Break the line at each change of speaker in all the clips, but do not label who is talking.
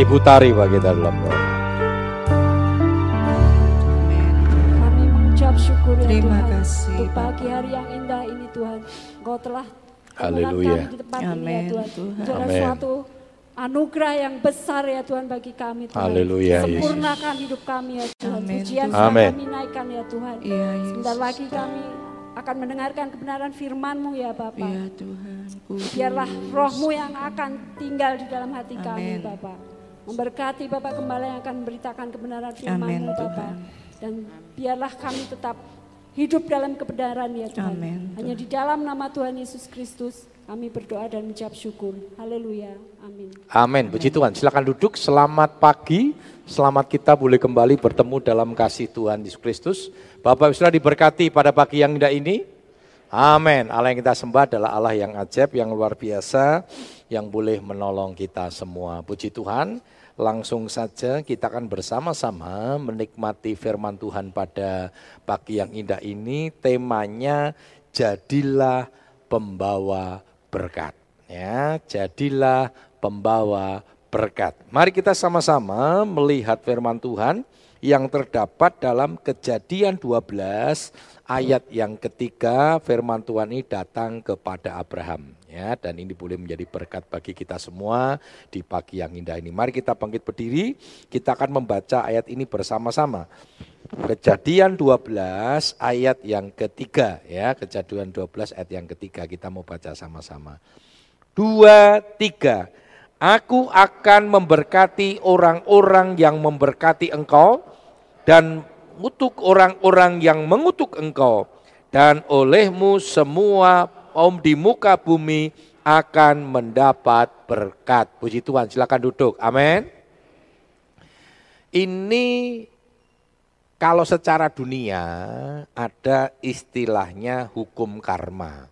Ibu Tari bagi kita dalam doa.
Kami mengucap syukur ya
Terima
Tuhan
kasih,
untuk pagi hari yang indah ini Tuhan. Engkau telah
Haleluya.
kami di tempat ini ya
Amin,
Tuhan.
Amin.
suatu anugerah yang besar ya Tuhan bagi kami Tuhan.
Haleluya, Yesus.
Sempurnakan hidup kami ya Tuhan.
Amin,
Pujian kami naikkan ya Tuhan.
Iya,
Sebentar
Yesus.
lagi kami akan mendengarkan kebenaran firman-Mu ya Bapak.
Iya, Tuhan. Kudus.
Biarlah rohmu yang akan tinggal di dalam hati kami
Amin.
Bapak. Memberkati Bapak kembali yang akan memberitakan kebenaran firman-Mu Bapak.
Tuhan.
Dan biarlah kami tetap hidup dalam kebenaran ya Tuhan.
Amin,
Hanya di dalam nama Tuhan Yesus Kristus kami berdoa dan mengucap syukur. Haleluya. Amin.
Amin. Puji Tuhan. Silakan duduk. Selamat pagi. Selamat kita boleh kembali bertemu dalam kasih Tuhan Yesus Kristus. Bapak Ibu Saudara diberkati pada pagi yang indah ini. Amin. Allah yang kita sembah adalah Allah yang ajaib, yang luar biasa, yang boleh menolong kita semua. Puji Tuhan. Langsung saja kita akan bersama-sama menikmati firman Tuhan pada pagi yang indah ini. Temanya jadilah pembawa berkat. Ya, jadilah pembawa berkat. Mari kita sama-sama melihat firman Tuhan yang terdapat dalam Kejadian 12 ayat yang ketiga firman Tuhan ini datang kepada Abraham ya dan ini boleh menjadi berkat bagi kita semua di pagi yang indah ini. Mari kita bangkit berdiri, kita akan membaca ayat ini bersama-sama. Kejadian 12 ayat yang ketiga ya, Kejadian 12 ayat yang ketiga kita mau baca sama-sama. Dua, tiga. Aku akan memberkati orang-orang yang memberkati engkau dan mengutuk orang-orang yang mengutuk engkau. Dan olehmu semua kaum di muka bumi akan mendapat berkat. Puji Tuhan, silakan duduk. Amin. Ini kalau secara dunia ada istilahnya hukum karma.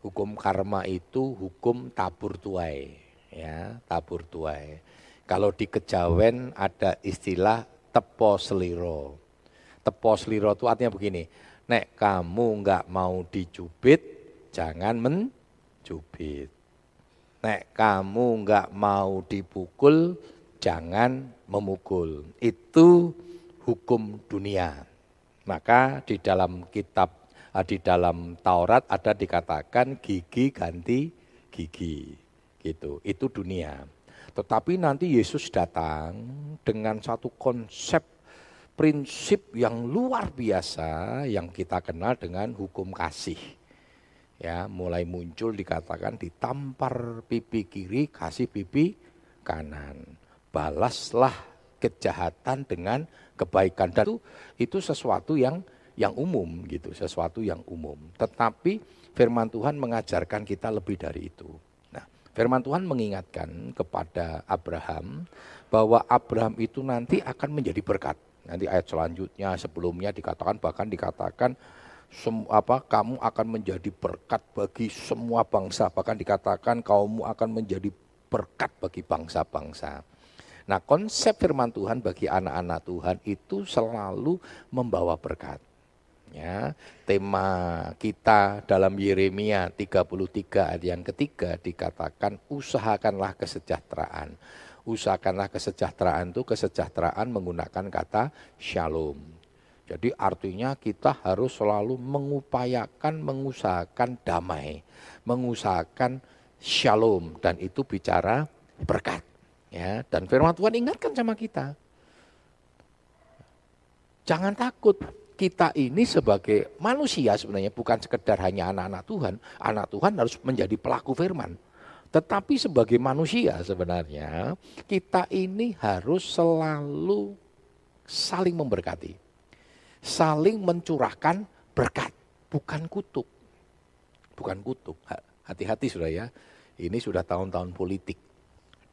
Hukum karma itu hukum tabur tuai, ya, tabur tuai. Kalau di kejawen ada istilah tepo seliro. Tepo seliro itu artinya begini, nek kamu nggak mau dicubit, jangan mencubit. Nek kamu nggak mau dipukul, jangan memukul. Itu hukum dunia. Maka di dalam kitab eh, di dalam Taurat ada dikatakan gigi ganti gigi. Gitu. Itu dunia. Tetapi nanti Yesus datang dengan satu konsep prinsip yang luar biasa yang kita kenal dengan hukum kasih. Ya, mulai muncul dikatakan ditampar pipi kiri, kasih pipi kanan. Balaslah kejahatan dengan kebaikan dan itu itu sesuatu yang yang umum gitu, sesuatu yang umum. Tetapi firman Tuhan mengajarkan kita lebih dari itu. Nah, firman Tuhan mengingatkan kepada Abraham bahwa Abraham itu nanti akan menjadi berkat. Nanti ayat selanjutnya sebelumnya dikatakan bahkan dikatakan sem- apa kamu akan menjadi berkat bagi semua bangsa bahkan dikatakan kaummu akan menjadi berkat bagi bangsa-bangsa. Nah, konsep firman Tuhan bagi anak-anak Tuhan itu selalu membawa berkat. Ya, tema kita dalam Yeremia 33 ayat yang ketiga dikatakan usahakanlah kesejahteraan. Usahakanlah kesejahteraan itu kesejahteraan menggunakan kata shalom. Jadi artinya kita harus selalu mengupayakan, mengusahakan damai, mengusahakan shalom dan itu bicara berkat. Ya, dan firman Tuhan ingatkan sama kita. Jangan takut. Kita ini sebagai manusia sebenarnya bukan sekedar hanya anak-anak Tuhan. Anak Tuhan harus menjadi pelaku firman. Tetapi sebagai manusia sebenarnya kita ini harus selalu saling memberkati. Saling mencurahkan berkat, bukan kutuk. Bukan kutuk. Hati-hati sudah ya. Ini sudah tahun-tahun politik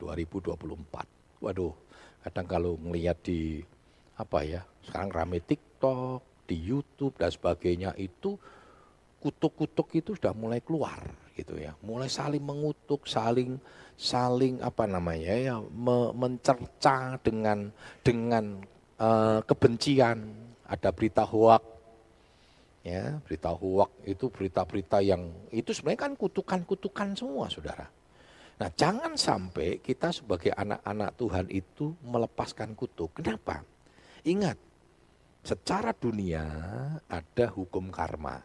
2024. Waduh, kadang kalau melihat di apa ya, sekarang rame TikTok, di YouTube dan sebagainya itu kutuk-kutuk itu sudah mulai keluar gitu ya. Mulai saling mengutuk, saling saling apa namanya ya me, mencerca dengan dengan uh, kebencian. Ada berita hoak ya, berita hoak itu berita-berita yang itu sebenarnya kan kutukan-kutukan semua Saudara. Nah, jangan sampai kita sebagai anak-anak Tuhan itu melepaskan kutuk. Kenapa? Ingat, secara dunia ada hukum karma,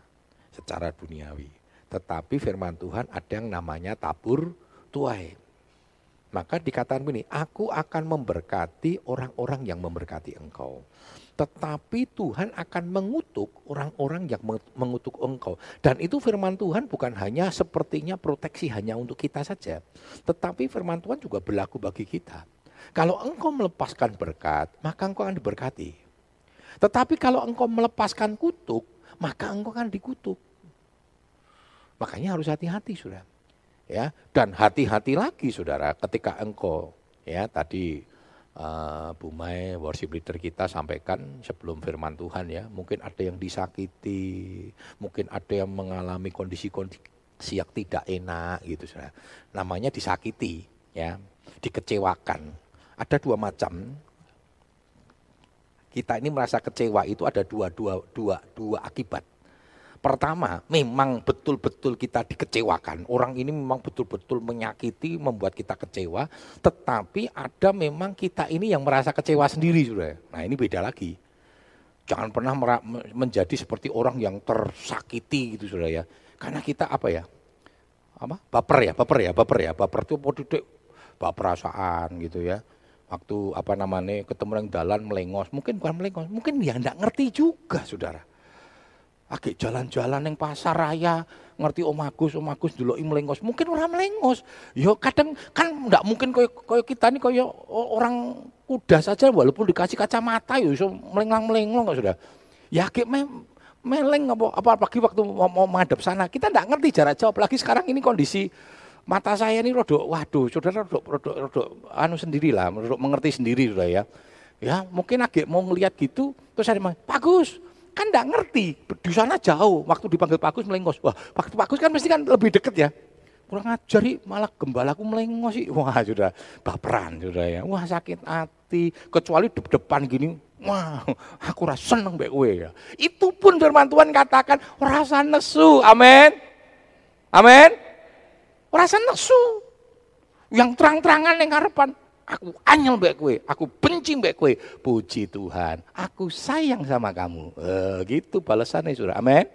secara duniawi. Tetapi firman Tuhan ada yang namanya tabur tuai. Maka dikatakan begini, aku akan memberkati orang-orang yang memberkati engkau. Tetapi Tuhan akan mengutuk orang-orang yang mengutuk engkau. Dan itu firman Tuhan bukan hanya sepertinya proteksi hanya untuk kita saja. Tetapi firman Tuhan juga berlaku bagi kita. Kalau engkau melepaskan berkat, maka engkau akan diberkati. Tetapi kalau engkau melepaskan kutuk, maka engkau akan dikutuk. Makanya harus hati-hati, sudah. Ya dan hati-hati lagi saudara ketika engkau ya tadi uh, Bu Mai worship leader kita sampaikan sebelum firman Tuhan ya mungkin ada yang disakiti mungkin ada yang mengalami kondisi-kondisi yang tidak enak gitu saudara. Namanya disakiti ya dikecewakan. Ada dua macam. Kita ini merasa kecewa itu ada dua dua dua dua akibat Pertama, memang betul-betul kita dikecewakan. Orang ini memang betul-betul menyakiti, membuat kita kecewa. Tetapi ada memang kita ini yang merasa kecewa sendiri, sudah. Nah ini beda lagi. Jangan pernah menjadi seperti orang yang tersakiti gitu, sudah ya. Karena kita apa ya? Apa? Baper ya, baper ya, baper ya. Baper itu baper perasaan gitu ya waktu apa namanya ketemu yang jalan melengos mungkin bukan melengos mungkin ya enggak ngerti juga saudara Ake jalan-jalan yang pasar raya, ngerti Om Agus, Om Agus dulu melengos. Mungkin orang melengos. Yo kadang kan enggak mungkin koyo, koyo kita nih koyo orang kuda saja walaupun dikasih kacamata yo so melenglang-melenglong kok sudah. Ya ake me, meleng apa apa pagi waktu mau, mau menghadap sana. Kita enggak ngerti jarak jauh apalagi sekarang ini kondisi mata saya ini rodok waduh saudara rodok rodok rodok anu sendirilah, rodok mengerti sendiri sudah ya. Ya mungkin agak mau ngelihat gitu terus saya bilang, Bagus, kan enggak ngerti. Di sana jauh, waktu dipanggil Pak Gus melengos. Wah, Pak, Pak Gus kan mesti kan lebih deket ya. Kurang ajar malah gembalaku melengos sih. Wah, sudah baperan sudah ya. Wah, sakit hati. Kecuali di depan gini, wah, aku rasa seneng mbak gue ya. Itu pun firman Tuhan katakan rasa nesu. Amin. Amin. Rasa nesu. Yang terang-terangan yang harapan Aku anyel mbak kue, aku benci mbak kue. Puji Tuhan, aku sayang sama kamu. Eh, gitu balasannya surah. Amin.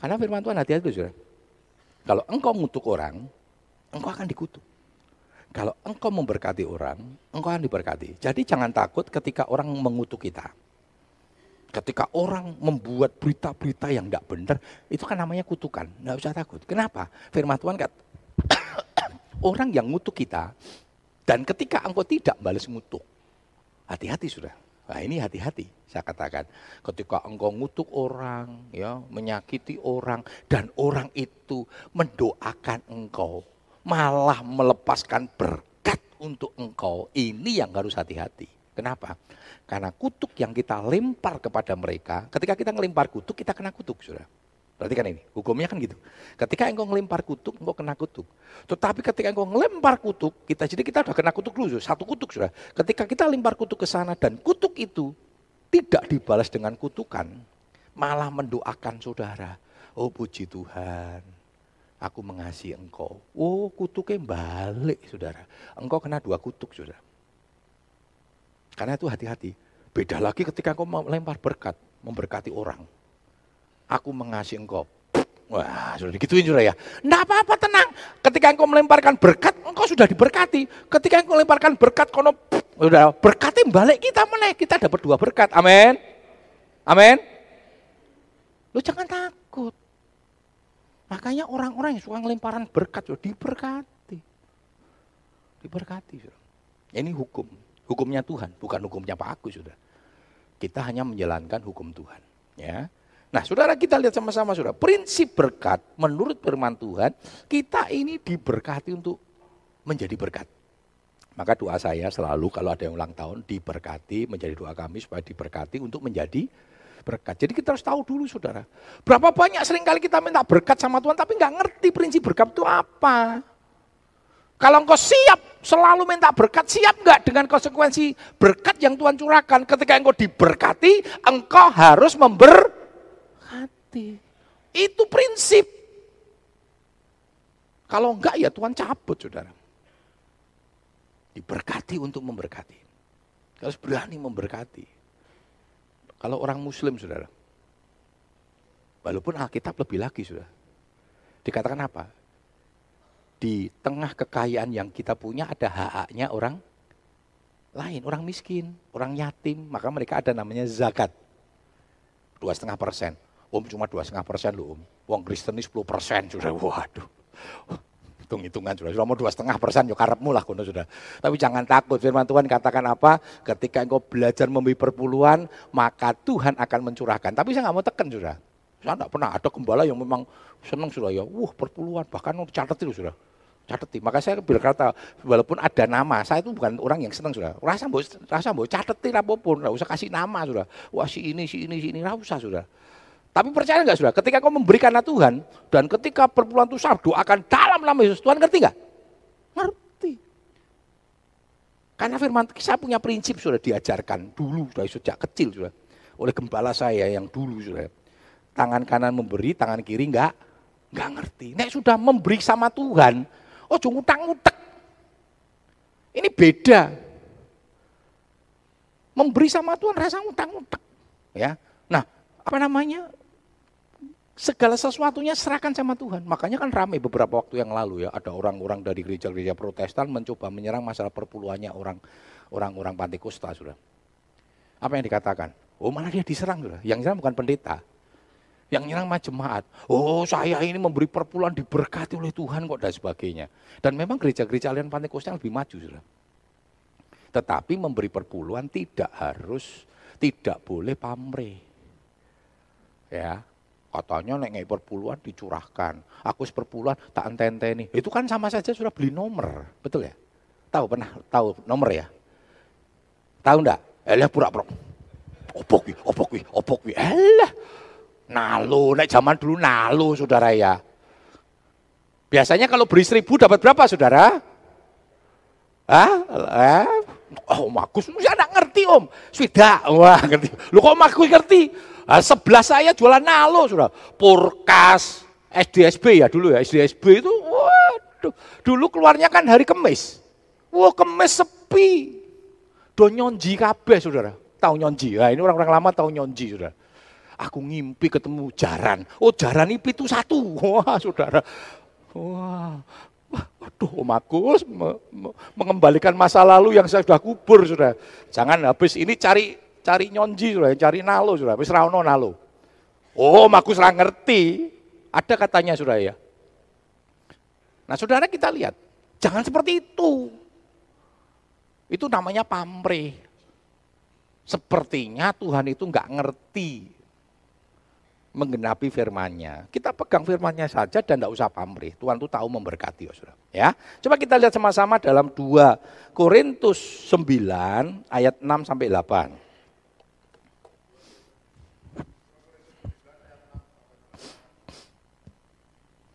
Karena firman Tuhan hati-hati surah. Kalau engkau mengutuk orang, engkau akan dikutuk. Kalau engkau memberkati orang, engkau akan diberkati. Jadi jangan takut ketika orang mengutuk kita. Ketika orang membuat berita-berita yang tidak benar, itu kan namanya kutukan. Tidak usah takut. Kenapa? Firman Tuhan kata, orang yang mengutuk kita, dan ketika engkau tidak balas ngutuk, hati-hati sudah. Nah ini hati-hati saya katakan. Ketika engkau ngutuk orang, ya menyakiti orang, dan orang itu mendoakan engkau, malah melepaskan berkat untuk engkau. Ini yang harus hati-hati. Kenapa? Karena kutuk yang kita lempar kepada mereka, ketika kita ngelempar kutuk, kita kena kutuk, sudah. Perhatikan ini, hukumnya kan gitu. Ketika engkau ngelempar kutuk, engkau kena kutuk. Tetapi ketika engkau ngelempar kutuk, kita jadi kita sudah kena kutuk dulu, satu kutuk sudah. Ketika kita lempar kutuk ke sana dan kutuk itu tidak dibalas dengan kutukan, malah mendoakan saudara. Oh puji Tuhan, aku mengasihi engkau. Oh kutuknya balik saudara. Engkau kena dua kutuk saudara. Karena itu hati-hati. Beda lagi ketika engkau melempar berkat, memberkati orang aku mengasihi engkau. Wah, sudah digituin sudah ya. Enggak apa-apa, tenang. Ketika engkau melemparkan berkat, engkau sudah diberkati. Ketika engkau melemparkan berkat, kono sudah berkatnya balik kita menaik. Kita dapat dua berkat. Amin. Amin. Lu jangan takut. Makanya orang-orang yang suka ngelemparan berkat, sudah diberkati. Diberkati. Sudah. Ini hukum. Hukumnya Tuhan, bukan hukumnya Pak Agus sudah. Kita hanya menjalankan hukum Tuhan. Ya. Nah saudara kita lihat sama-sama saudara, prinsip berkat menurut firman Tuhan, kita ini diberkati untuk menjadi berkat. Maka doa saya selalu kalau ada yang ulang tahun diberkati, menjadi doa kami supaya diberkati untuk menjadi berkat. Jadi kita harus tahu dulu saudara, berapa banyak sering kali kita minta berkat sama Tuhan tapi nggak ngerti prinsip berkat itu apa. Kalau engkau siap selalu minta berkat, siap nggak dengan konsekuensi berkat yang Tuhan curahkan? Ketika engkau diberkati, engkau harus member hati. Itu prinsip. Kalau enggak ya Tuhan cabut, saudara. Diberkati untuk memberkati. Harus berani memberkati. Kalau orang muslim, saudara. Walaupun Alkitab lebih lagi, sudah. Dikatakan apa? Di tengah kekayaan yang kita punya ada hak-haknya orang lain, orang miskin, orang yatim. Maka mereka ada namanya zakat. Dua setengah persen. Om cuma dua setengah persen loh om. Wong Kristen ini 10 persen sudah. Waduh hitung-hitungan sudah. Sudah mau dua setengah persen, yuk karepmu lah kono sudah. Tapi jangan takut, firman Tuhan katakan apa? Ketika engkau belajar memberi perpuluhan, maka Tuhan akan mencurahkan. Tapi saya nggak mau tekan sudah. Saya tidak pernah ada gembala yang memang senang sudah ya. Wah perpuluhan, bahkan catat itu sudah. Cateti. Maka saya berkata, walaupun ada nama, saya itu bukan orang yang senang sudah. Rasa mau, rasa mau cateti apa pun, nggak usah kasih nama sudah. Wah si ini, si ini, si ini, nggak usah sudah. Tapi percaya nggak sudah? Ketika kau memberikan Tuhan dan ketika perpuluhan itu sah doakan dalam nama Yesus. Tuhan ngerti nggak? Ngerti. Karena firman saya punya prinsip sudah diajarkan dulu dari sejak kecil sudah oleh gembala saya yang dulu sudah. Tangan kanan memberi, tangan kiri nggak nggak ngerti. Nek sudah memberi sama Tuhan, oh jangan utang utek. Ini beda. Memberi sama Tuhan rasa utang utek. Ya, nah apa namanya segala sesuatunya serahkan sama Tuhan. Makanya kan ramai beberapa waktu yang lalu ya, ada orang-orang dari gereja-gereja protestan mencoba menyerang masalah perpuluhannya orang orang-orang Pantekusta, sudah. Apa yang dikatakan? Oh malah dia diserang, sudah. Yang nyerang bukan pendeta. Yang nyerang mah jemaat. Oh saya ini memberi perpuluhan diberkati oleh Tuhan kok dan sebagainya. Dan memang gereja-gereja alian Pantekosta lebih maju, sudah. Tetapi memberi perpuluhan tidak harus, tidak boleh pamrih. Ya, Katanya nek ngai perpuluhan dicurahkan. Aku seperpuluhan tak enten-enteni. Itu kan sama saja sudah beli nomor, betul ya? Tahu pernah tahu nomor ya? Tahu ndak? Elah pura-pura. Opok wi, opok wi, opok wi. Elah. Nalu, nek zaman dulu nalu saudara ya. Biasanya kalau beri seribu dapat berapa saudara? Hah? Eh? Oh, Magus, saya enggak ngerti om. Sudah, wah ngerti. Lu kok Magus ngerti? Nah, sebelah saya jualan nalo sudah. Purkas, SDSB ya dulu ya, SDSB itu waduh. Dulu keluarnya kan hari Kemis. Wah, Kemis sepi. Do nyonji kabeh Saudara. Tahu nyonji? Nah, ini orang-orang lama tahu nyonji Saudara. Aku ngimpi ketemu jaran. Oh, jaran itu itu satu. Wah, Saudara. Wah, Waduh, Om Agus mengembalikan masa lalu yang saya sudah kubur, sudah. Jangan habis ini cari cari nyonji sudah, cari nalo sudah, wis ra nalo. Oh, Magus ra ngerti. Ada katanya sudah ya. Nah, Saudara kita lihat, jangan seperti itu. Itu namanya pamrih. Sepertinya Tuhan itu nggak ngerti menggenapi firmannya. Kita pegang firmannya saja dan tidak usah pamrih. Tuhan itu tahu memberkati ya saudara. Ya. Coba kita lihat sama-sama dalam 2 Korintus 9 ayat 6 sampai 8.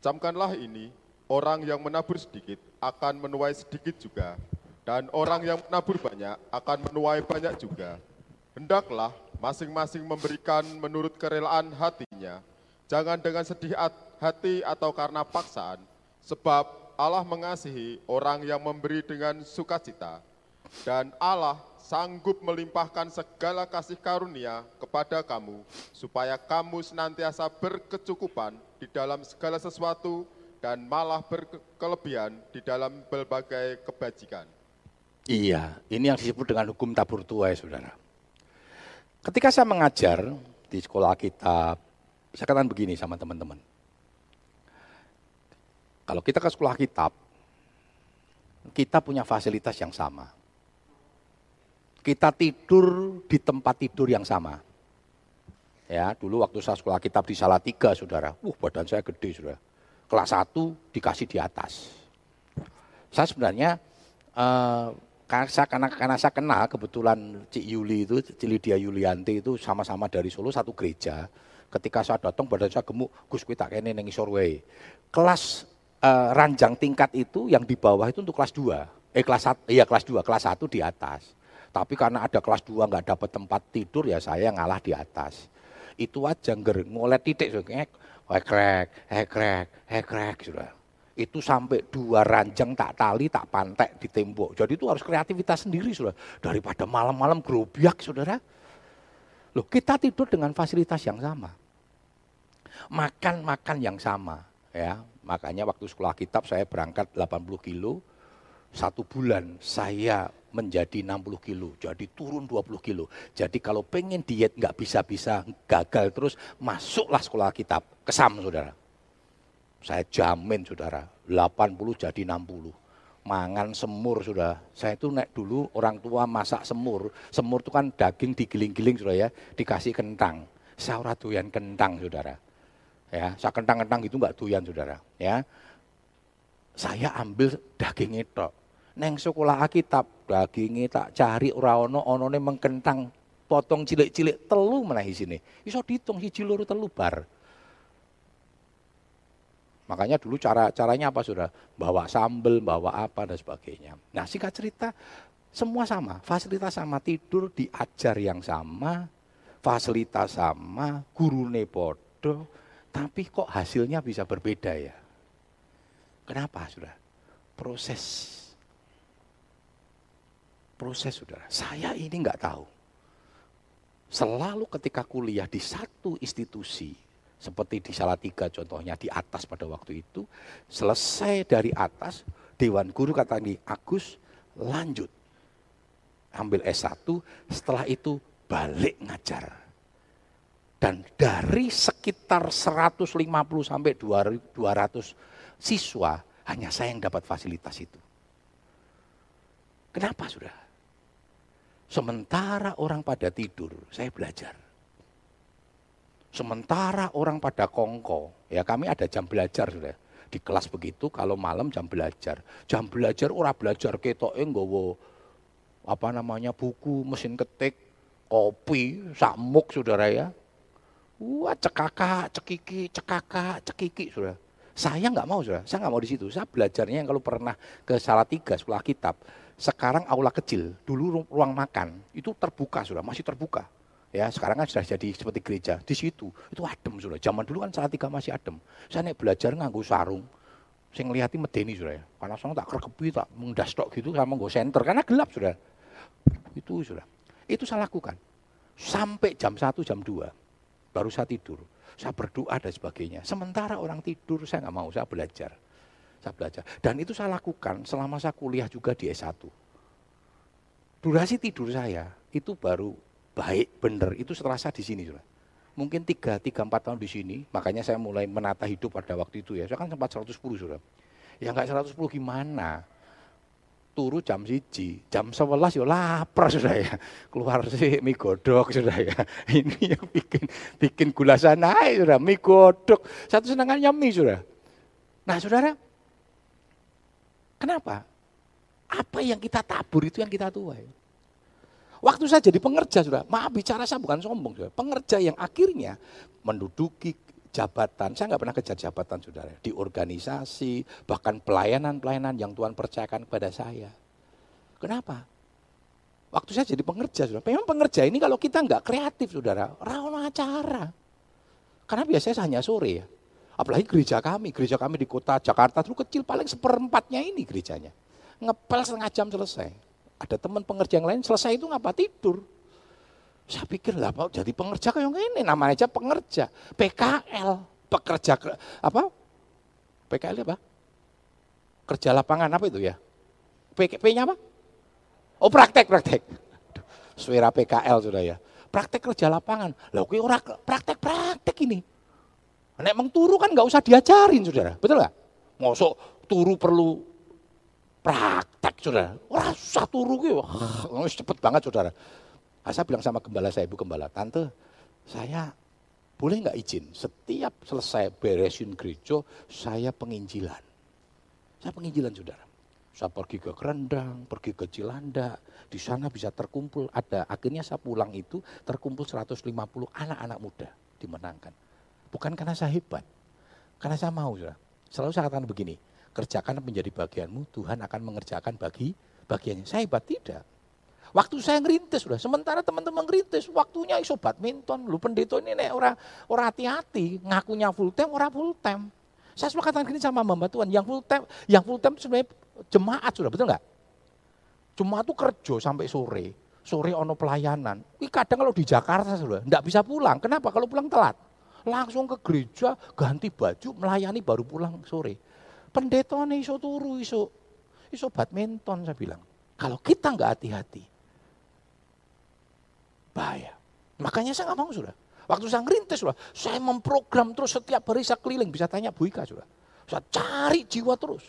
Camkanlah ini, orang yang menabur sedikit akan menuai sedikit juga, dan orang yang menabur banyak akan menuai banyak juga. Hendaklah masing-masing memberikan menurut kerelaan hatinya, jangan dengan sedih hati atau karena paksaan, sebab Allah mengasihi orang yang memberi dengan sukacita, dan Allah sanggup melimpahkan segala kasih karunia kepada kamu, supaya kamu senantiasa berkecukupan di dalam segala sesuatu dan malah berkelebihan di dalam berbagai kebajikan.
Iya, ini yang disebut dengan hukum tabur tuai, saudara. Ketika saya mengajar di sekolah kitab, saya katakan begini sama teman-teman. Kalau kita ke sekolah kitab, kita punya fasilitas yang sama. Kita tidur di tempat tidur yang sama. Ya, dulu waktu saya sekolah kitab di Salatiga, saudara. Uh, badan saya gede, saudara. Kelas 1 dikasih di atas. Saya sebenarnya, uh, karena, saya, karena, karena saya kenal kebetulan Cik Yuli itu, Cik Lydia Yulianti itu sama-sama dari Solo, satu gereja. Ketika saya datang, badan saya gemuk, Gus kita kene neng isor Kelas uh, ranjang tingkat itu yang di bawah itu untuk kelas 2. Eh kelas 1, iya kelas 2, kelas 1 di atas. Tapi karena ada kelas 2 nggak dapat tempat tidur ya saya ngalah di atas itu aja nger ngolet titik ngek hekrek hekrek hekrek sudah Itu sampai dua ranjang tak tali, tak pantek di tembok. Jadi itu harus kreativitas sendiri, saudara. Daripada malam-malam gerobiak, saudara. Loh, kita tidur dengan fasilitas yang sama. Makan-makan yang sama. ya Makanya waktu sekolah kitab saya berangkat 80 kilo, satu bulan saya menjadi 60 kilo, jadi turun 20 kilo. Jadi kalau pengen diet nggak bisa-bisa, gagal terus, masuklah sekolah kitab, kesam saudara. Saya jamin saudara, 80 jadi 60 mangan semur sudah. Saya itu naik dulu orang tua masak semur. Semur itu kan daging digiling-giling sudah ya, dikasih kentang. Saya ora doyan kentang saudara. Ya, saya kentang-kentang gitu nggak doyan saudara. Ya, saya ambil daging itu. Neng sekolah kitab dagingnya tak cari ora ono onone mengkentang potong cilik-cilik telu menahi sini. Iso ditung si loro telu bar. Makanya dulu cara caranya apa sudah bawa sambel, bawa apa dan sebagainya. Nah singkat cerita semua sama, fasilitas sama, tidur diajar yang sama, fasilitas sama, guru nepodo, tapi kok hasilnya bisa berbeda ya? Kenapa sudah? Proses. Proses saudara. Saya ini nggak tahu. Selalu ketika kuliah di satu institusi, seperti di Salatiga contohnya di atas pada waktu itu, selesai dari atas, Dewan Guru kata ini, Agus lanjut. Ambil S1, setelah itu balik ngajar. Dan dari sekitar 150 sampai 200 siswa, hanya saya yang dapat fasilitas itu. Kenapa sudah? Sementara orang pada tidur, saya belajar. Sementara orang pada kongko, ya kami ada jam belajar sudah. Di kelas begitu kalau malam jam belajar. Jam belajar ora belajar ketok nggowo apa namanya buku, mesin ketik, kopi, samuk saudara ya. Wah cekaka, cekiki, cekaka, cekiki sudah. Saya nggak mau sudah, saya nggak mau di situ. Saya belajarnya yang kalau pernah ke Salatiga sekolah kitab. Sekarang aula kecil, dulu ruang makan itu terbuka sudah, masih terbuka Ya, sekarang kan sudah jadi seperti gereja. Di situ itu adem sudah. Zaman dulu kan saat tiga masih adem. Saya naik belajar nganggu sarung. Saya ngeliatin medeni sudah ya. Karena saya tak kerkepi, tak mengdastok gitu sama gue center. Karena gelap sudah. Itu sudah. Itu saya lakukan. Sampai jam 1, jam 2. Baru saya tidur. Saya berdoa dan sebagainya. Sementara orang tidur, saya nggak mau. Saya belajar. Saya belajar. Dan itu saya lakukan selama saya kuliah juga di S1. Durasi tidur saya itu baru baik, benar, itu setelah di sini. Sudah. Mungkin tiga, tiga, empat tahun di sini, makanya saya mulai menata hidup pada waktu itu ya. Saya kan sempat 110 sudah. Ya enggak 110 gimana? Turu jam siji, jam sebelas ya lapar sudah ya. Keluar sih mie godok sudah ya. Ini yang bikin bikin gula naik sudah, mie godok. Satu senangannya mie sudah. Nah saudara, kenapa? Apa yang kita tabur itu yang kita tuai. Waktu saya jadi pengerja sudah, maaf bicara saya bukan sombong sudah. Pengerja yang akhirnya menduduki jabatan, saya nggak pernah kejar jabatan saudara, di organisasi, bahkan pelayanan-pelayanan yang Tuhan percayakan kepada saya. Kenapa? Waktu saya jadi pengerja, saudara. Memang pengerja ini kalau kita nggak kreatif, saudara, rawan acara. Karena biasanya hanya sore ya. Apalagi gereja kami, gereja kami di kota Jakarta itu kecil, paling seperempatnya ini gerejanya. Ngepel setengah jam selesai. Ada teman pengerja yang lain selesai itu ngapa tidur. Saya pikir lah mau jadi pengerja kayak ini namanya aja pengerja. PKL, pekerja apa? PKL apa? Kerja lapangan apa itu ya? P-nya apa? Oh praktek, praktek. Suara PKL sudah ya. Praktek kerja lapangan. Lah oke orang praktek-praktek ini. Nek emang turu kan nggak usah diajarin saudara, betul nggak? Ngosok turu perlu Praktek saudara. Wah satu rugi. Wah, cepet banget saudara. Nah, saya bilang sama gembala saya, ibu gembala, tante saya boleh nggak izin setiap selesai beresin gereja saya penginjilan. Saya penginjilan saudara. Saya pergi ke Kerendang, pergi ke Cilanda, di sana bisa terkumpul ada. Akhirnya saya pulang itu terkumpul 150 anak-anak muda dimenangkan. Bukan karena saya hebat, karena saya mau. Saudara. Selalu saya katakan begini, kerjakan menjadi bagianmu, Tuhan akan mengerjakan bagi bagiannya. Saya hebat tidak. Waktu saya ngerintis sudah, sementara teman-teman ngerintis, waktunya iso badminton, lu pendeta ini nek ora ora hati-hati, ngakunya full time, ora full time. Saya suka katakan gini sama Mbak Tuhan, yang full time, yang full time sebenarnya jemaat sudah, betul nggak? Jemaat tuh kerja sampai sore, sore ono pelayanan. Ini kadang kalau di Jakarta sudah, nggak bisa pulang. Kenapa? Kalau pulang telat. Langsung ke gereja, ganti baju, melayani baru pulang sore. Pendeta nih iso turu, iso, iso badminton saya bilang. Kalau kita nggak hati-hati, bahaya. Makanya saya nggak mau sudah. Waktu saya ngerintis sudah, saya memprogram terus setiap hari saya keliling, bisa tanya Bu Ika sudah. Saya cari jiwa terus.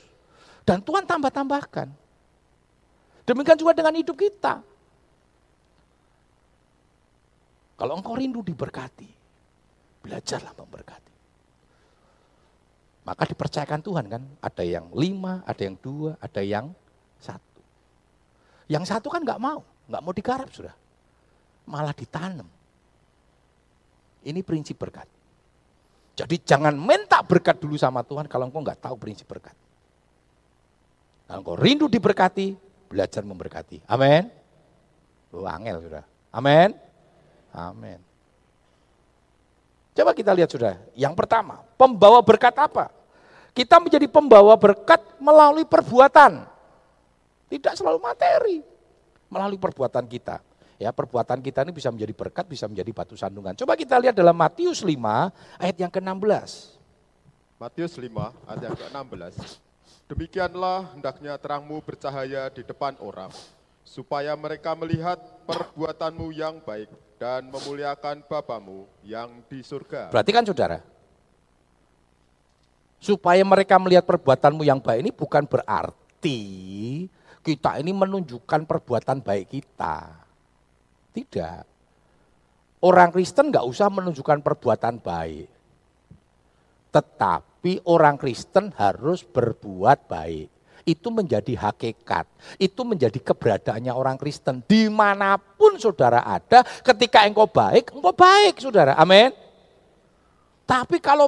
Dan Tuhan tambah-tambahkan. Demikian juga dengan hidup kita. Kalau engkau rindu diberkati, belajarlah memberkati. Maka dipercayakan Tuhan kan, ada yang lima, ada yang dua, ada yang satu. Yang satu kan nggak mau, nggak mau digarap sudah. Malah ditanam. Ini prinsip berkat. Jadi jangan minta berkat dulu sama Tuhan kalau engkau nggak tahu prinsip berkat. Kalau engkau rindu diberkati, belajar memberkati. Amin. Oh, angel sudah. Amin. Amin. Coba kita lihat sudah. Yang pertama, pembawa berkat apa? Kita menjadi pembawa berkat melalui perbuatan. Tidak selalu materi. Melalui perbuatan kita. Ya, perbuatan kita ini bisa menjadi berkat, bisa menjadi batu sandungan. Coba kita lihat dalam Matius 5 ayat yang ke-16.
Matius 5 ayat yang ke-16. Demikianlah hendaknya terangmu bercahaya di depan orang, supaya mereka melihat perbuatanmu yang baik dan memuliakan Bapamu yang di surga.
Berarti kan saudara, supaya mereka melihat perbuatanmu yang baik ini bukan berarti kita ini menunjukkan perbuatan baik kita. Tidak. Orang Kristen nggak usah menunjukkan perbuatan baik. Tetapi orang Kristen harus berbuat baik. Itu menjadi hakikat. Itu menjadi keberadaannya orang Kristen. Di mana pun saudara ada, ketika engkau baik, engkau baik saudara. Amin. Tapi kalau